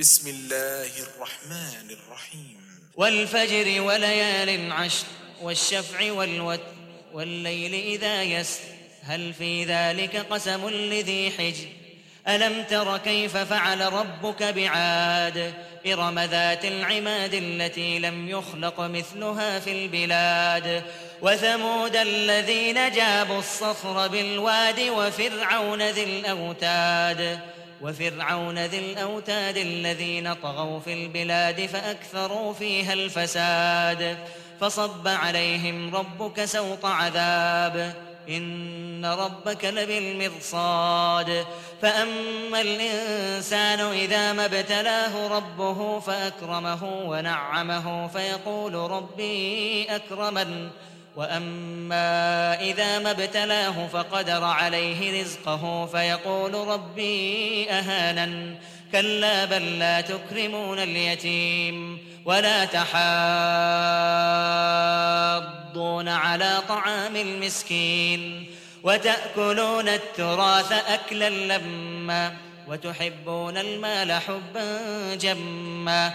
بسم الله الرحمن الرحيم. والفجر وليال عشر والشفع والوتر والليل إذا يسر. هل في ذلك قسم لذي حجر؟ ألم تر كيف فعل ربك بعاد؟ إرم ذات العماد التي لم يخلق مثلها في البلاد. وثمود الذين جابوا الصخر بالواد وفرعون ذي الأوتاد. وفرعون ذي الأوتاد الذين طغوا في البلاد فأكثروا فيها الفساد. فصب عليهم ربك سوط عذاب. إن ربك لبالمرصاد. فأما الإنسان إذا ما ابتلاه ربه فأكرمه ونعمه فيقول ربي أكرمن. واما اذا ما ابتلاه فقدر عليه رزقه فيقول ربي اهانن كلا بل لا تكرمون اليتيم ولا تحاضون على طعام المسكين وتاكلون التراث اكلا لما وتحبون المال حبا جما